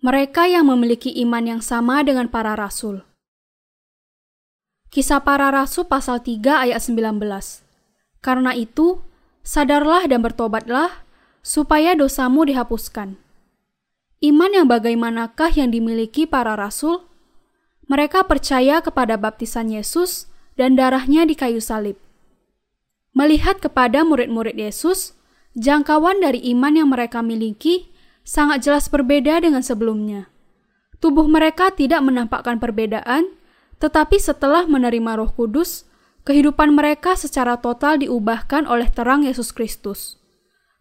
mereka yang memiliki iman yang sama dengan para rasul. Kisah para rasul pasal 3 ayat 19. Karena itu, sadarlah dan bertobatlah, supaya dosamu dihapuskan. Iman yang bagaimanakah yang dimiliki para rasul? Mereka percaya kepada baptisan Yesus dan darahnya di kayu salib. Melihat kepada murid-murid Yesus, jangkauan dari iman yang mereka miliki sangat jelas berbeda dengan sebelumnya. Tubuh mereka tidak menampakkan perbedaan, tetapi setelah menerima Roh Kudus, kehidupan mereka secara total diubahkan oleh terang Yesus Kristus.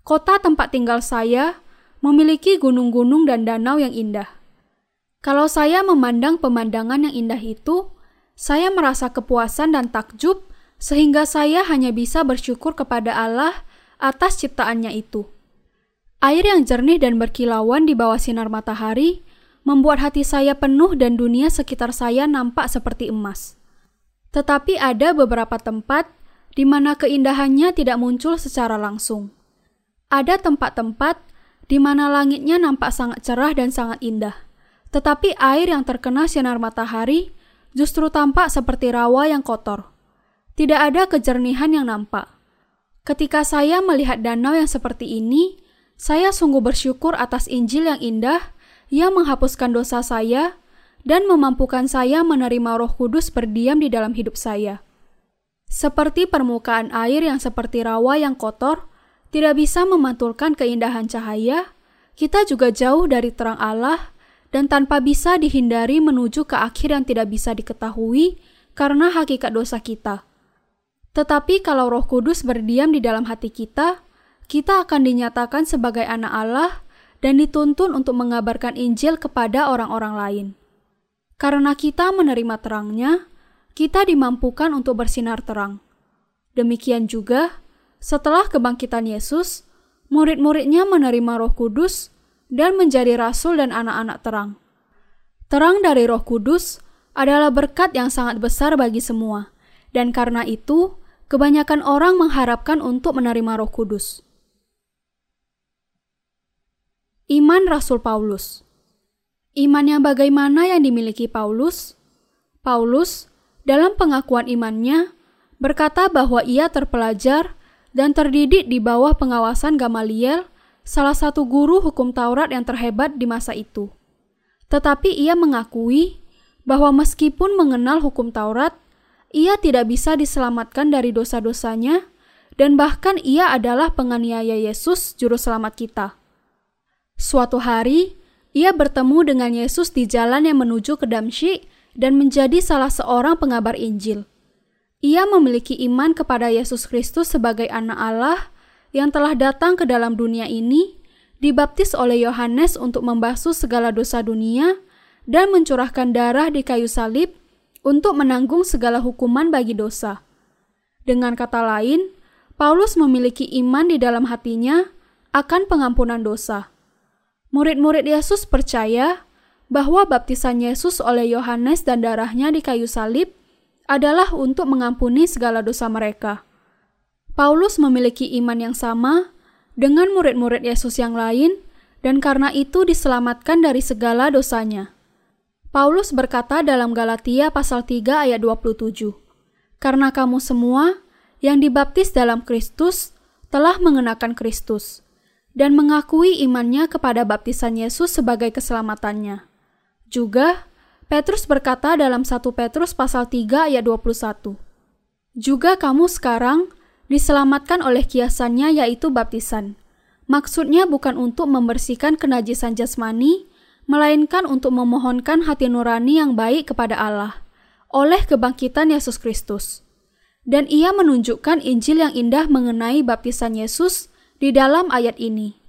Kota tempat tinggal saya memiliki gunung-gunung dan danau yang indah. Kalau saya memandang pemandangan yang indah itu, saya merasa kepuasan dan takjub sehingga saya hanya bisa bersyukur kepada Allah atas ciptaannya itu. Air yang jernih dan berkilauan di bawah sinar matahari membuat hati saya penuh dan dunia sekitar saya nampak seperti emas. Tetapi ada beberapa tempat di mana keindahannya tidak muncul secara langsung. Ada tempat-tempat di mana langitnya nampak sangat cerah dan sangat indah, tetapi air yang terkena sinar matahari justru tampak seperti rawa yang kotor. Tidak ada kejernihan yang nampak. Ketika saya melihat danau yang seperti ini, saya sungguh bersyukur atas Injil yang indah yang menghapuskan dosa saya dan memampukan saya menerima Roh Kudus berdiam di dalam hidup saya. Seperti permukaan air yang seperti rawa yang kotor, tidak bisa memantulkan keindahan cahaya, kita juga jauh dari terang Allah dan tanpa bisa dihindari menuju ke akhir yang tidak bisa diketahui karena hakikat dosa kita. Tetapi kalau Roh Kudus berdiam di dalam hati kita, kita akan dinyatakan sebagai anak Allah dan dituntun untuk mengabarkan Injil kepada orang-orang lain. Karena kita menerima terangnya, kita dimampukan untuk bersinar terang. Demikian juga, setelah kebangkitan Yesus, murid-muridnya menerima roh kudus dan menjadi rasul dan anak-anak terang. Terang dari roh kudus adalah berkat yang sangat besar bagi semua, dan karena itu, kebanyakan orang mengharapkan untuk menerima roh kudus. Iman Rasul Paulus Iman yang bagaimana yang dimiliki Paulus? Paulus, dalam pengakuan imannya, berkata bahwa ia terpelajar dan terdidik di bawah pengawasan Gamaliel, salah satu guru hukum Taurat yang terhebat di masa itu. Tetapi ia mengakui bahwa meskipun mengenal hukum Taurat, ia tidak bisa diselamatkan dari dosa-dosanya, dan bahkan ia adalah penganiaya Yesus, Juru Selamat kita. Suatu hari, ia bertemu dengan Yesus di jalan yang menuju ke Damsyik dan menjadi salah seorang pengabar Injil. Ia memiliki iman kepada Yesus Kristus sebagai anak Allah yang telah datang ke dalam dunia ini, dibaptis oleh Yohanes untuk membasuh segala dosa dunia, dan mencurahkan darah di kayu salib untuk menanggung segala hukuman bagi dosa. Dengan kata lain, Paulus memiliki iman di dalam hatinya akan pengampunan dosa. Murid-murid Yesus percaya bahwa baptisan Yesus oleh Yohanes dan darahnya di kayu salib adalah untuk mengampuni segala dosa mereka. Paulus memiliki iman yang sama dengan murid-murid Yesus yang lain dan karena itu diselamatkan dari segala dosanya. Paulus berkata dalam Galatia pasal 3 ayat 27, Karena kamu semua yang dibaptis dalam Kristus telah mengenakan Kristus dan mengakui imannya kepada baptisan Yesus sebagai keselamatannya. Juga, Petrus berkata dalam 1 Petrus pasal 3 ayat 21, Juga kamu sekarang diselamatkan oleh kiasannya yaitu baptisan. Maksudnya bukan untuk membersihkan kenajisan jasmani, melainkan untuk memohonkan hati nurani yang baik kepada Allah oleh kebangkitan Yesus Kristus. Dan ia menunjukkan Injil yang indah mengenai baptisan Yesus di dalam ayat ini.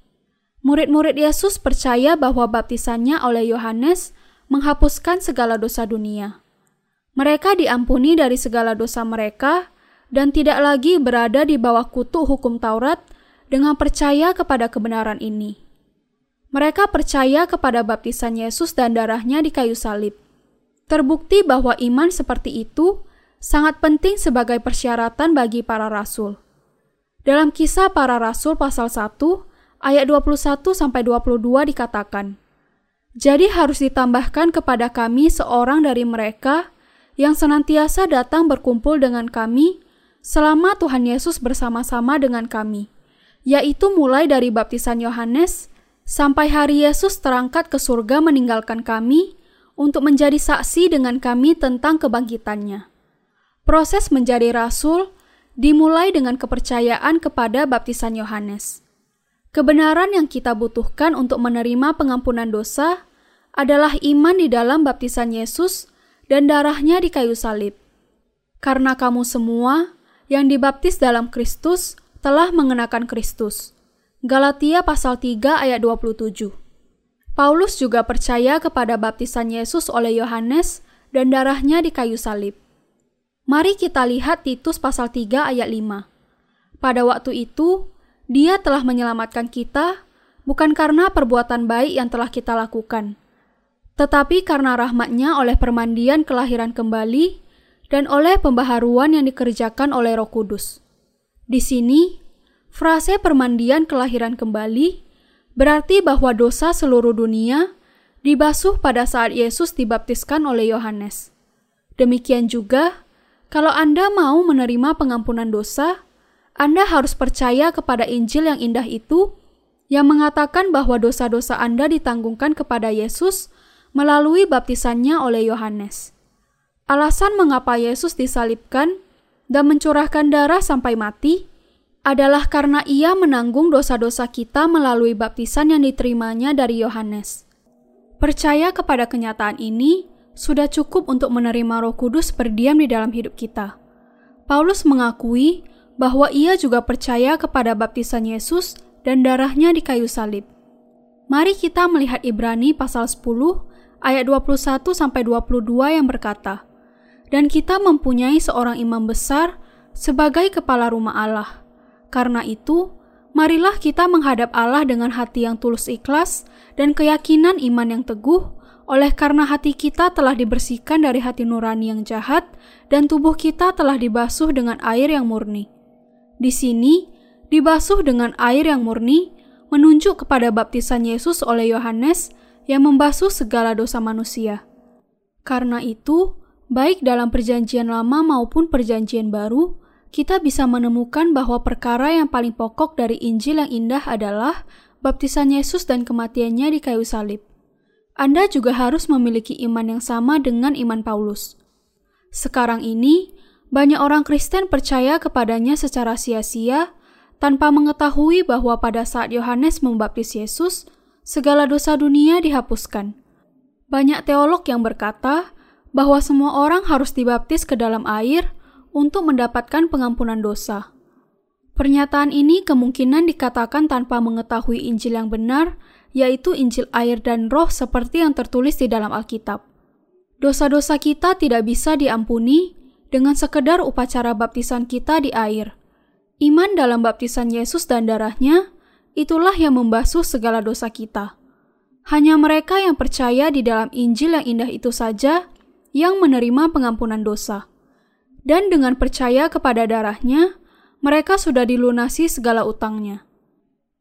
Murid-murid Yesus percaya bahwa baptisannya oleh Yohanes menghapuskan segala dosa dunia. Mereka diampuni dari segala dosa mereka dan tidak lagi berada di bawah kutuk hukum Taurat dengan percaya kepada kebenaran ini. Mereka percaya kepada baptisan Yesus dan darahnya di kayu salib. Terbukti bahwa iman seperti itu sangat penting sebagai persyaratan bagi para rasul. Dalam kisah para rasul pasal 1 ayat 21 sampai 22 dikatakan, Jadi harus ditambahkan kepada kami seorang dari mereka yang senantiasa datang berkumpul dengan kami selama Tuhan Yesus bersama-sama dengan kami, yaitu mulai dari baptisan Yohanes sampai hari Yesus terangkat ke surga meninggalkan kami untuk menjadi saksi dengan kami tentang kebangkitannya. Proses menjadi rasul dimulai dengan kepercayaan kepada baptisan Yohanes. Kebenaran yang kita butuhkan untuk menerima pengampunan dosa adalah iman di dalam baptisan Yesus dan darahnya di kayu salib. Karena kamu semua yang dibaptis dalam Kristus telah mengenakan Kristus. Galatia pasal 3 ayat 27. Paulus juga percaya kepada baptisan Yesus oleh Yohanes dan darahnya di kayu salib. Mari kita lihat Titus pasal 3 ayat 5. Pada waktu itu, dia telah menyelamatkan kita bukan karena perbuatan baik yang telah kita lakukan, tetapi karena rahmatnya oleh permandian kelahiran kembali dan oleh pembaharuan yang dikerjakan oleh roh kudus. Di sini, frase permandian kelahiran kembali berarti bahwa dosa seluruh dunia dibasuh pada saat Yesus dibaptiskan oleh Yohanes. Demikian juga, kalau Anda mau menerima pengampunan dosa, anda harus percaya kepada Injil yang indah itu, yang mengatakan bahwa dosa-dosa Anda ditanggungkan kepada Yesus melalui baptisannya oleh Yohanes. Alasan mengapa Yesus disalibkan dan mencurahkan darah sampai mati adalah karena ia menanggung dosa-dosa kita melalui baptisan yang diterimanya dari Yohanes. Percaya kepada kenyataan ini sudah cukup untuk menerima Roh Kudus berdiam di dalam hidup kita. Paulus mengakui bahwa ia juga percaya kepada baptisan Yesus dan darahnya di kayu salib. Mari kita melihat Ibrani pasal 10 ayat 21 sampai 22 yang berkata, "Dan kita mempunyai seorang imam besar sebagai kepala rumah Allah. Karena itu, marilah kita menghadap Allah dengan hati yang tulus ikhlas dan keyakinan iman yang teguh, oleh karena hati kita telah dibersihkan dari hati nurani yang jahat dan tubuh kita telah dibasuh dengan air yang murni." Di sini, dibasuh dengan air yang murni, menunjuk kepada baptisan Yesus oleh Yohanes yang membasuh segala dosa manusia. Karena itu, baik dalam Perjanjian Lama maupun Perjanjian Baru, kita bisa menemukan bahwa perkara yang paling pokok dari Injil yang indah adalah baptisan Yesus dan kematiannya di kayu salib. Anda juga harus memiliki iman yang sama dengan iman Paulus. Sekarang ini, banyak orang Kristen percaya kepadanya secara sia-sia tanpa mengetahui bahwa pada saat Yohanes membaptis Yesus, segala dosa dunia dihapuskan. Banyak teolog yang berkata bahwa semua orang harus dibaptis ke dalam air untuk mendapatkan pengampunan dosa. Pernyataan ini kemungkinan dikatakan tanpa mengetahui Injil yang benar, yaitu Injil air dan roh seperti yang tertulis di dalam Alkitab. Dosa-dosa kita tidak bisa diampuni dengan sekedar upacara baptisan kita di air. Iman dalam baptisan Yesus dan darahnya, itulah yang membasuh segala dosa kita. Hanya mereka yang percaya di dalam Injil yang indah itu saja yang menerima pengampunan dosa. Dan dengan percaya kepada darahnya, mereka sudah dilunasi segala utangnya.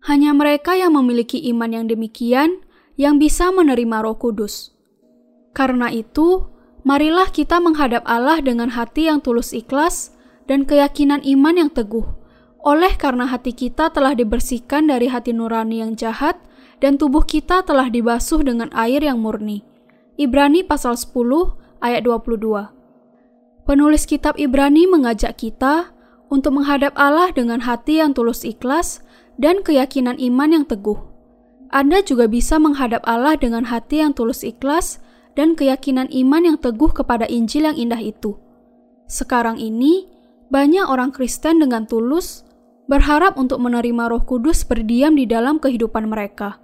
Hanya mereka yang memiliki iman yang demikian yang bisa menerima roh kudus. Karena itu, Marilah kita menghadap Allah dengan hati yang tulus ikhlas dan keyakinan iman yang teguh. Oleh karena hati kita telah dibersihkan dari hati nurani yang jahat dan tubuh kita telah dibasuh dengan air yang murni. Ibrani pasal 10 ayat 22. Penulis kitab Ibrani mengajak kita untuk menghadap Allah dengan hati yang tulus ikhlas dan keyakinan iman yang teguh. Anda juga bisa menghadap Allah dengan hati yang tulus ikhlas dan keyakinan iman yang teguh kepada Injil yang indah itu. Sekarang ini, banyak orang Kristen dengan tulus berharap untuk menerima Roh Kudus berdiam di dalam kehidupan mereka.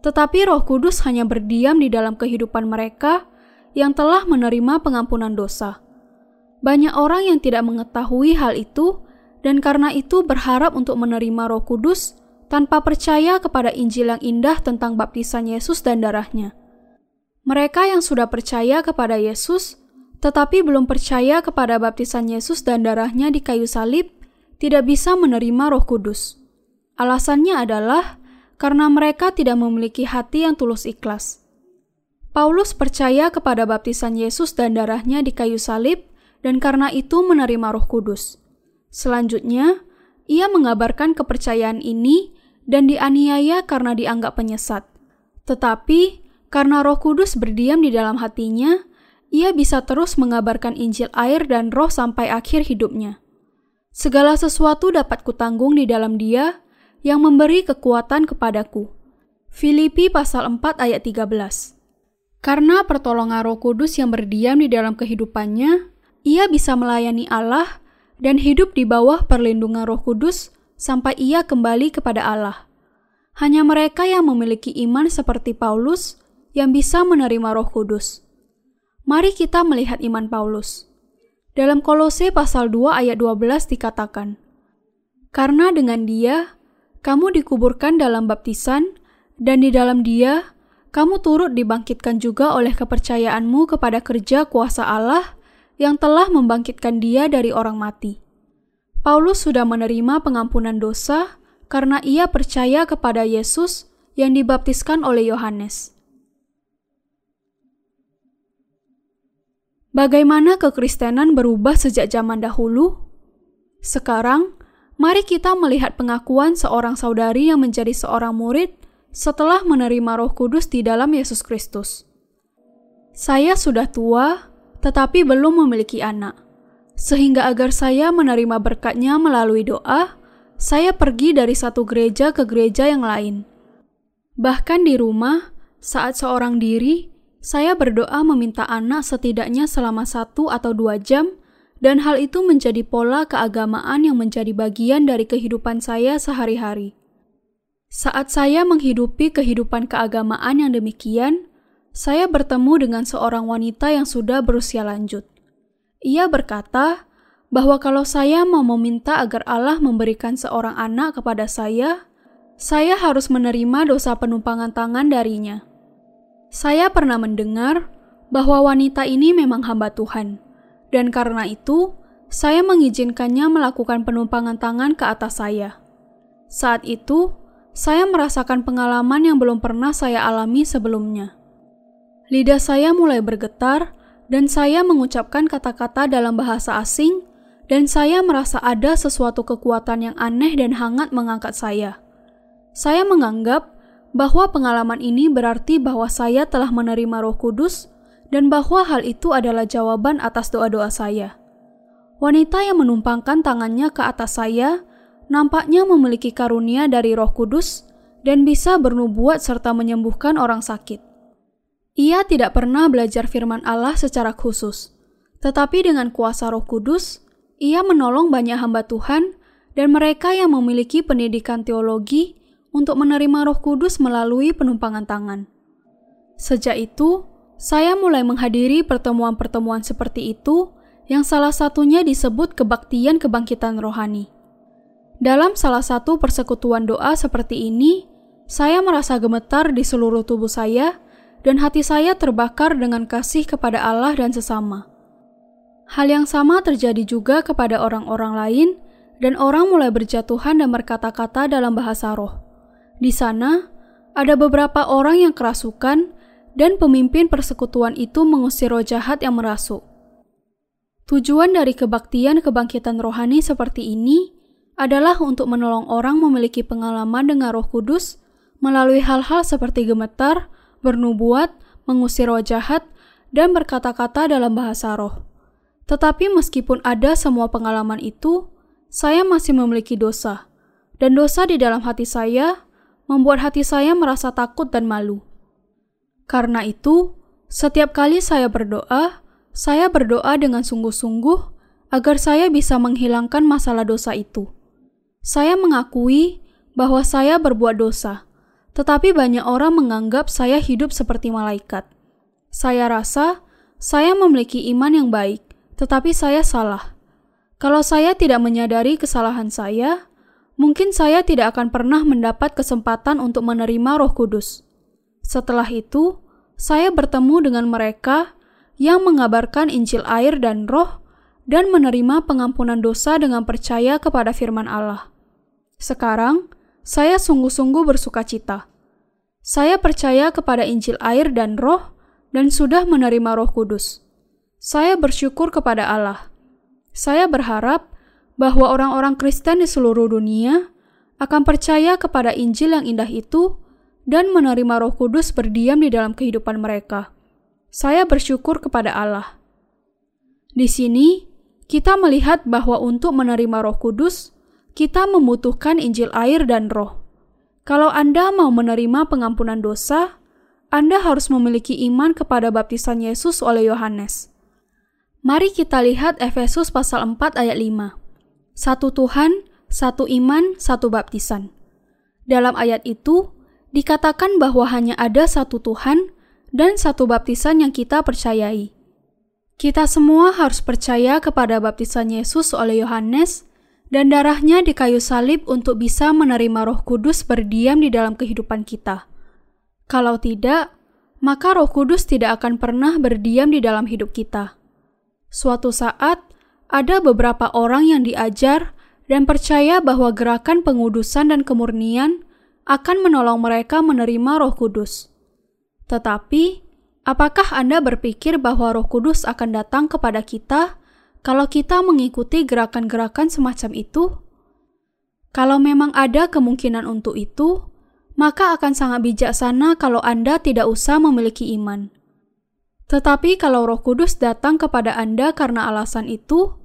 Tetapi Roh Kudus hanya berdiam di dalam kehidupan mereka yang telah menerima pengampunan dosa. Banyak orang yang tidak mengetahui hal itu dan karena itu berharap untuk menerima Roh Kudus tanpa percaya kepada Injil yang indah tentang baptisan Yesus dan darahnya. Mereka yang sudah percaya kepada Yesus, tetapi belum percaya kepada baptisan Yesus dan darahnya di kayu salib, tidak bisa menerima roh kudus. Alasannya adalah karena mereka tidak memiliki hati yang tulus ikhlas. Paulus percaya kepada baptisan Yesus dan darahnya di kayu salib dan karena itu menerima roh kudus. Selanjutnya, ia mengabarkan kepercayaan ini dan dianiaya karena dianggap penyesat. Tetapi, karena roh kudus berdiam di dalam hatinya, ia bisa terus mengabarkan Injil air dan roh sampai akhir hidupnya. Segala sesuatu dapat kutanggung di dalam dia yang memberi kekuatan kepadaku. Filipi pasal 4 ayat 13 Karena pertolongan roh kudus yang berdiam di dalam kehidupannya, ia bisa melayani Allah dan hidup di bawah perlindungan roh kudus sampai ia kembali kepada Allah. Hanya mereka yang memiliki iman seperti Paulus yang bisa menerima roh kudus. Mari kita melihat iman Paulus. Dalam Kolose pasal 2 ayat 12 dikatakan, Karena dengan dia, kamu dikuburkan dalam baptisan, dan di dalam dia, kamu turut dibangkitkan juga oleh kepercayaanmu kepada kerja kuasa Allah yang telah membangkitkan dia dari orang mati. Paulus sudah menerima pengampunan dosa karena ia percaya kepada Yesus yang dibaptiskan oleh Yohanes. Bagaimana kekristenan berubah sejak zaman dahulu? Sekarang, mari kita melihat pengakuan seorang saudari yang menjadi seorang murid setelah menerima Roh Kudus di dalam Yesus Kristus. Saya sudah tua, tetapi belum memiliki anak. Sehingga agar saya menerima berkatnya melalui doa, saya pergi dari satu gereja ke gereja yang lain. Bahkan di rumah, saat seorang diri, saya berdoa meminta anak setidaknya selama satu atau dua jam, dan hal itu menjadi pola keagamaan yang menjadi bagian dari kehidupan saya sehari-hari. Saat saya menghidupi kehidupan keagamaan yang demikian, saya bertemu dengan seorang wanita yang sudah berusia lanjut. Ia berkata bahwa kalau saya mau meminta agar Allah memberikan seorang anak kepada saya, saya harus menerima dosa penumpangan tangan darinya. Saya pernah mendengar bahwa wanita ini memang hamba Tuhan, dan karena itu saya mengizinkannya melakukan penumpangan tangan ke atas saya. Saat itu, saya merasakan pengalaman yang belum pernah saya alami sebelumnya. Lidah saya mulai bergetar, dan saya mengucapkan kata-kata dalam bahasa asing, dan saya merasa ada sesuatu kekuatan yang aneh dan hangat mengangkat saya. Saya menganggap bahwa pengalaman ini berarti bahwa saya telah menerima Roh Kudus dan bahwa hal itu adalah jawaban atas doa-doa saya. Wanita yang menumpangkan tangannya ke atas saya nampaknya memiliki karunia dari Roh Kudus dan bisa bernubuat serta menyembuhkan orang sakit. Ia tidak pernah belajar firman Allah secara khusus, tetapi dengan kuasa Roh Kudus, ia menolong banyak hamba Tuhan dan mereka yang memiliki pendidikan teologi untuk menerima Roh Kudus melalui penumpangan tangan. Sejak itu, saya mulai menghadiri pertemuan-pertemuan seperti itu, yang salah satunya disebut kebaktian kebangkitan rohani. Dalam salah satu persekutuan doa seperti ini, saya merasa gemetar di seluruh tubuh saya, dan hati saya terbakar dengan kasih kepada Allah dan sesama. Hal yang sama terjadi juga kepada orang-orang lain, dan orang mulai berjatuhan dan berkata-kata dalam bahasa roh. Di sana, ada beberapa orang yang kerasukan dan pemimpin persekutuan itu mengusir roh jahat yang merasuk. Tujuan dari kebaktian kebangkitan rohani seperti ini adalah untuk menolong orang memiliki pengalaman dengan roh kudus melalui hal-hal seperti gemetar, bernubuat, mengusir roh jahat, dan berkata-kata dalam bahasa roh. Tetapi meskipun ada semua pengalaman itu, saya masih memiliki dosa. Dan dosa di dalam hati saya membuat hati saya merasa takut dan malu. Karena itu, setiap kali saya berdoa, saya berdoa dengan sungguh-sungguh agar saya bisa menghilangkan masalah dosa itu. Saya mengakui bahwa saya berbuat dosa, tetapi banyak orang menganggap saya hidup seperti malaikat. Saya rasa saya memiliki iman yang baik, tetapi saya salah. Kalau saya tidak menyadari kesalahan saya, mungkin saya tidak akan pernah mendapat kesempatan untuk menerima Roh Kudus. Setelah itu, saya bertemu dengan mereka yang mengabarkan Injil air dan Roh dan menerima pengampunan dosa dengan percaya kepada firman Allah. Sekarang, saya sungguh-sungguh bersuka cita. Saya percaya kepada Injil air dan Roh dan sudah menerima Roh Kudus. Saya bersyukur kepada Allah. Saya berharap bahwa orang-orang Kristen di seluruh dunia akan percaya kepada Injil yang indah itu dan menerima Roh Kudus berdiam di dalam kehidupan mereka. Saya bersyukur kepada Allah. Di sini, kita melihat bahwa untuk menerima Roh Kudus, kita membutuhkan Injil air dan Roh. Kalau Anda mau menerima pengampunan dosa, Anda harus memiliki iman kepada baptisan Yesus oleh Yohanes. Mari kita lihat Efesus pasal 4 ayat 5. Satu Tuhan, satu iman, satu baptisan. Dalam ayat itu, dikatakan bahwa hanya ada satu Tuhan dan satu baptisan yang kita percayai. Kita semua harus percaya kepada baptisan Yesus oleh Yohanes dan darahnya di kayu salib untuk bisa menerima roh kudus berdiam di dalam kehidupan kita. Kalau tidak, maka roh kudus tidak akan pernah berdiam di dalam hidup kita. Suatu saat, ada beberapa orang yang diajar dan percaya bahwa gerakan pengudusan dan kemurnian akan menolong mereka menerima Roh Kudus. Tetapi, apakah Anda berpikir bahwa Roh Kudus akan datang kepada kita kalau kita mengikuti gerakan-gerakan semacam itu? Kalau memang ada kemungkinan untuk itu, maka akan sangat bijaksana kalau Anda tidak usah memiliki iman. Tetapi kalau Roh Kudus datang kepada Anda karena alasan itu,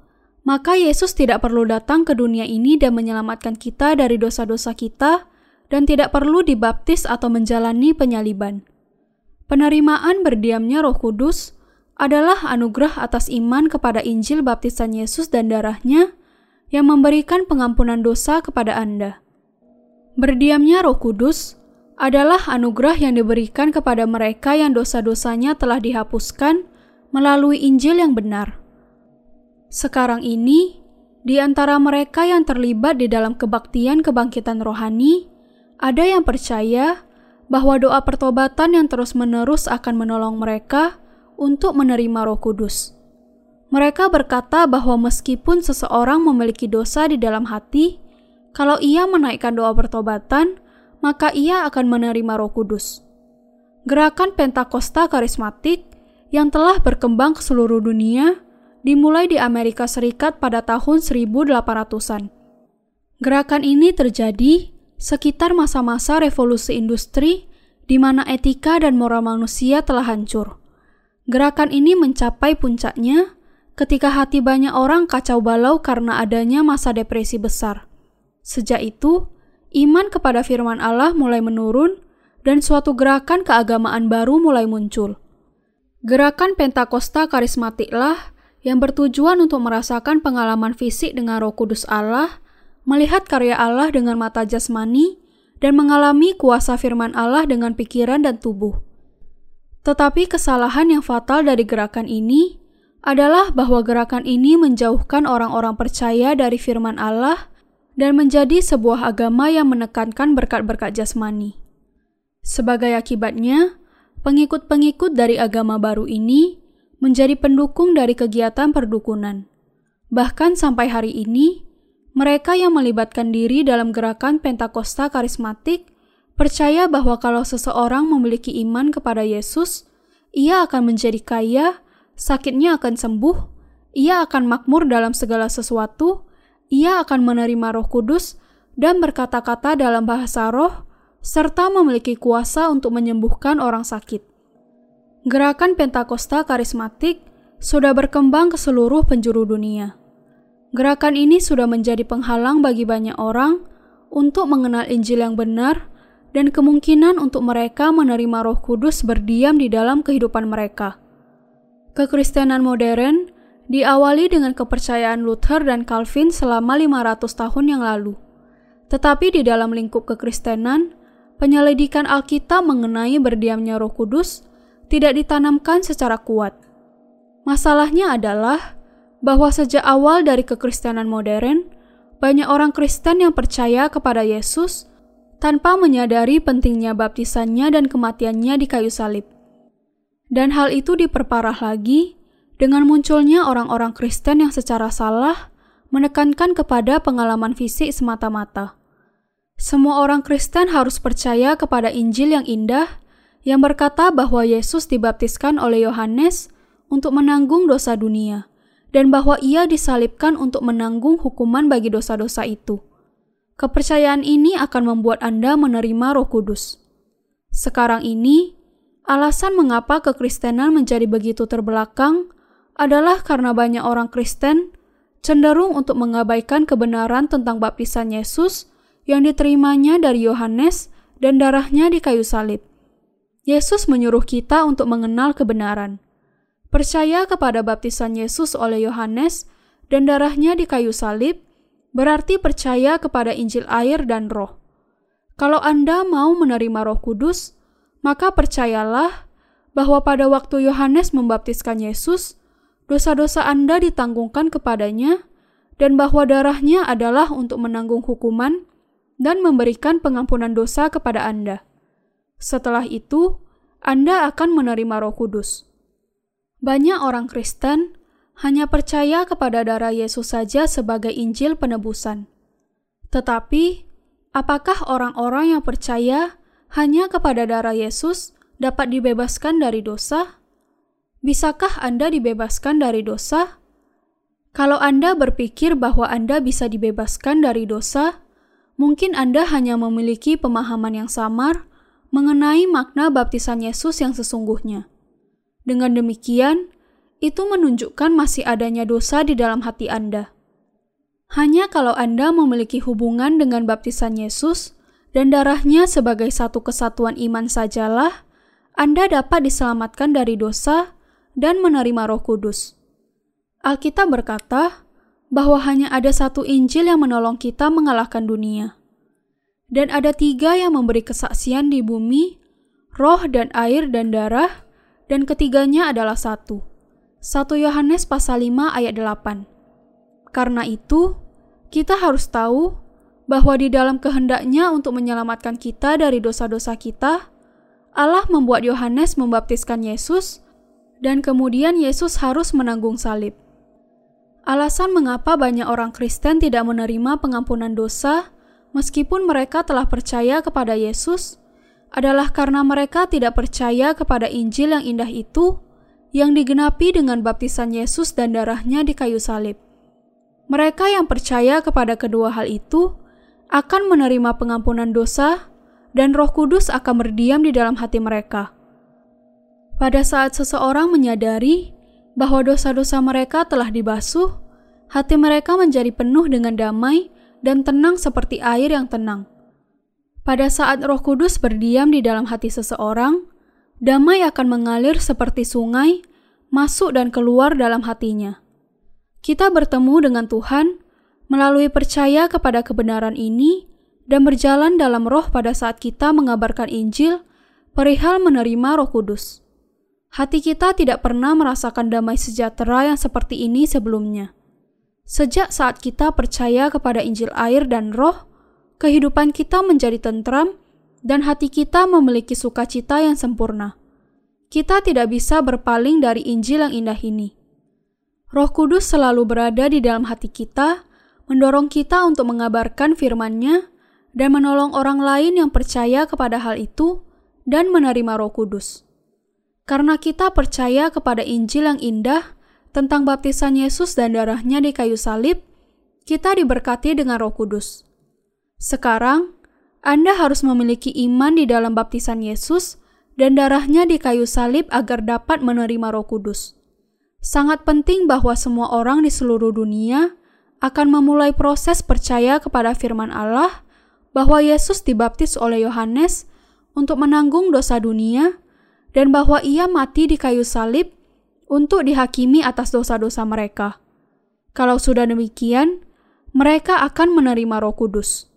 maka Yesus tidak perlu datang ke dunia ini dan menyelamatkan kita dari dosa-dosa kita dan tidak perlu dibaptis atau menjalani penyaliban. Penerimaan berdiamnya Roh Kudus adalah anugerah atas iman kepada Injil baptisan Yesus dan darahnya yang memberikan pengampunan dosa kepada Anda. Berdiamnya Roh Kudus adalah anugerah yang diberikan kepada mereka yang dosa-dosanya telah dihapuskan melalui Injil yang benar. Sekarang ini, di antara mereka yang terlibat di dalam kebaktian kebangkitan rohani, ada yang percaya bahwa doa pertobatan yang terus-menerus akan menolong mereka untuk menerima Roh Kudus. Mereka berkata bahwa meskipun seseorang memiliki dosa di dalam hati, kalau ia menaikkan doa pertobatan, maka ia akan menerima Roh Kudus. Gerakan Pentakosta karismatik yang telah berkembang ke seluruh dunia dimulai di Amerika Serikat pada tahun 1800-an. Gerakan ini terjadi sekitar masa-masa revolusi industri di mana etika dan moral manusia telah hancur. Gerakan ini mencapai puncaknya ketika hati banyak orang kacau balau karena adanya masa depresi besar. Sejak itu, iman kepada firman Allah mulai menurun dan suatu gerakan keagamaan baru mulai muncul. Gerakan Pentakosta karismatiklah yang bertujuan untuk merasakan pengalaman fisik dengan Roh Kudus Allah, melihat karya Allah dengan mata jasmani, dan mengalami kuasa firman Allah dengan pikiran dan tubuh. Tetapi kesalahan yang fatal dari gerakan ini adalah bahwa gerakan ini menjauhkan orang-orang percaya dari firman Allah dan menjadi sebuah agama yang menekankan berkat-berkat jasmani. Sebagai akibatnya, pengikut-pengikut dari agama baru ini menjadi pendukung dari kegiatan perdukunan. Bahkan sampai hari ini, mereka yang melibatkan diri dalam gerakan Pentakosta karismatik percaya bahwa kalau seseorang memiliki iman kepada Yesus, ia akan menjadi kaya, sakitnya akan sembuh, ia akan makmur dalam segala sesuatu, ia akan menerima Roh Kudus dan berkata-kata dalam bahasa roh, serta memiliki kuasa untuk menyembuhkan orang sakit. Gerakan Pentakosta karismatik sudah berkembang ke seluruh penjuru dunia. Gerakan ini sudah menjadi penghalang bagi banyak orang untuk mengenal Injil yang benar dan kemungkinan untuk mereka menerima Roh Kudus berdiam di dalam kehidupan mereka. Kekristenan modern diawali dengan kepercayaan Luther dan Calvin selama 500 tahun yang lalu. Tetapi di dalam lingkup kekristenan, penyelidikan Alkitab mengenai berdiamnya Roh Kudus tidak ditanamkan secara kuat. Masalahnya adalah bahwa sejak awal dari kekristenan modern, banyak orang Kristen yang percaya kepada Yesus tanpa menyadari pentingnya baptisannya dan kematiannya di kayu salib. Dan hal itu diperparah lagi dengan munculnya orang-orang Kristen yang secara salah menekankan kepada pengalaman fisik semata-mata. Semua orang Kristen harus percaya kepada Injil yang indah yang berkata bahwa Yesus dibaptiskan oleh Yohanes untuk menanggung dosa dunia dan bahwa ia disalibkan untuk menanggung hukuman bagi dosa-dosa itu. Kepercayaan ini akan membuat Anda menerima Roh Kudus. Sekarang ini, alasan mengapa kekristenan menjadi begitu terbelakang adalah karena banyak orang Kristen cenderung untuk mengabaikan kebenaran tentang baptisan Yesus yang diterimanya dari Yohanes dan darahnya di kayu salib. Yesus menyuruh kita untuk mengenal kebenaran. Percaya kepada baptisan Yesus oleh Yohanes dan darahnya di kayu salib berarti percaya kepada Injil air dan Roh. Kalau Anda mau menerima Roh Kudus, maka percayalah bahwa pada waktu Yohanes membaptiskan Yesus, dosa-dosa Anda ditanggungkan kepadanya, dan bahwa darahnya adalah untuk menanggung hukuman dan memberikan pengampunan dosa kepada Anda. Setelah itu, Anda akan menerima Roh Kudus. Banyak orang Kristen hanya percaya kepada darah Yesus saja sebagai Injil penebusan. Tetapi, apakah orang-orang yang percaya hanya kepada darah Yesus dapat dibebaskan dari dosa? Bisakah Anda dibebaskan dari dosa? Kalau Anda berpikir bahwa Anda bisa dibebaskan dari dosa, mungkin Anda hanya memiliki pemahaman yang samar mengenai makna baptisan Yesus yang sesungguhnya. Dengan demikian, itu menunjukkan masih adanya dosa di dalam hati Anda. Hanya kalau Anda memiliki hubungan dengan baptisan Yesus dan darahnya sebagai satu kesatuan iman sajalah, Anda dapat diselamatkan dari dosa dan menerima roh kudus. Alkitab berkata bahwa hanya ada satu Injil yang menolong kita mengalahkan dunia dan ada tiga yang memberi kesaksian di bumi, roh dan air dan darah, dan ketiganya adalah satu. 1 Yohanes pasal 5 ayat 8. Karena itu, kita harus tahu bahwa di dalam kehendaknya untuk menyelamatkan kita dari dosa-dosa kita, Allah membuat Yohanes membaptiskan Yesus, dan kemudian Yesus harus menanggung salib. Alasan mengapa banyak orang Kristen tidak menerima pengampunan dosa meskipun mereka telah percaya kepada Yesus, adalah karena mereka tidak percaya kepada Injil yang indah itu yang digenapi dengan baptisan Yesus dan darahnya di kayu salib. Mereka yang percaya kepada kedua hal itu akan menerima pengampunan dosa dan Roh Kudus akan berdiam di dalam hati mereka. Pada saat seseorang menyadari bahwa dosa-dosa mereka telah dibasuh, hati mereka menjadi penuh dengan damai dan tenang seperti air yang tenang. Pada saat Roh Kudus berdiam di dalam hati seseorang, damai akan mengalir seperti sungai, masuk dan keluar dalam hatinya. Kita bertemu dengan Tuhan melalui percaya kepada kebenaran ini dan berjalan dalam roh pada saat kita mengabarkan Injil perihal menerima Roh Kudus. Hati kita tidak pernah merasakan damai sejahtera yang seperti ini sebelumnya. Sejak saat kita percaya kepada Injil air dan roh, kehidupan kita menjadi tentram dan hati kita memiliki sukacita yang sempurna. Kita tidak bisa berpaling dari Injil yang indah ini. Roh Kudus selalu berada di dalam hati kita, mendorong kita untuk mengabarkan firman-Nya dan menolong orang lain yang percaya kepada hal itu dan menerima Roh Kudus. Karena kita percaya kepada Injil yang indah, tentang baptisan Yesus dan darahnya di kayu salib, kita diberkati dengan roh kudus. Sekarang, Anda harus memiliki iman di dalam baptisan Yesus dan darahnya di kayu salib agar dapat menerima roh kudus. Sangat penting bahwa semua orang di seluruh dunia akan memulai proses percaya kepada firman Allah bahwa Yesus dibaptis oleh Yohanes untuk menanggung dosa dunia dan bahwa ia mati di kayu salib untuk dihakimi atas dosa-dosa mereka. Kalau sudah demikian, mereka akan menerima Roh Kudus.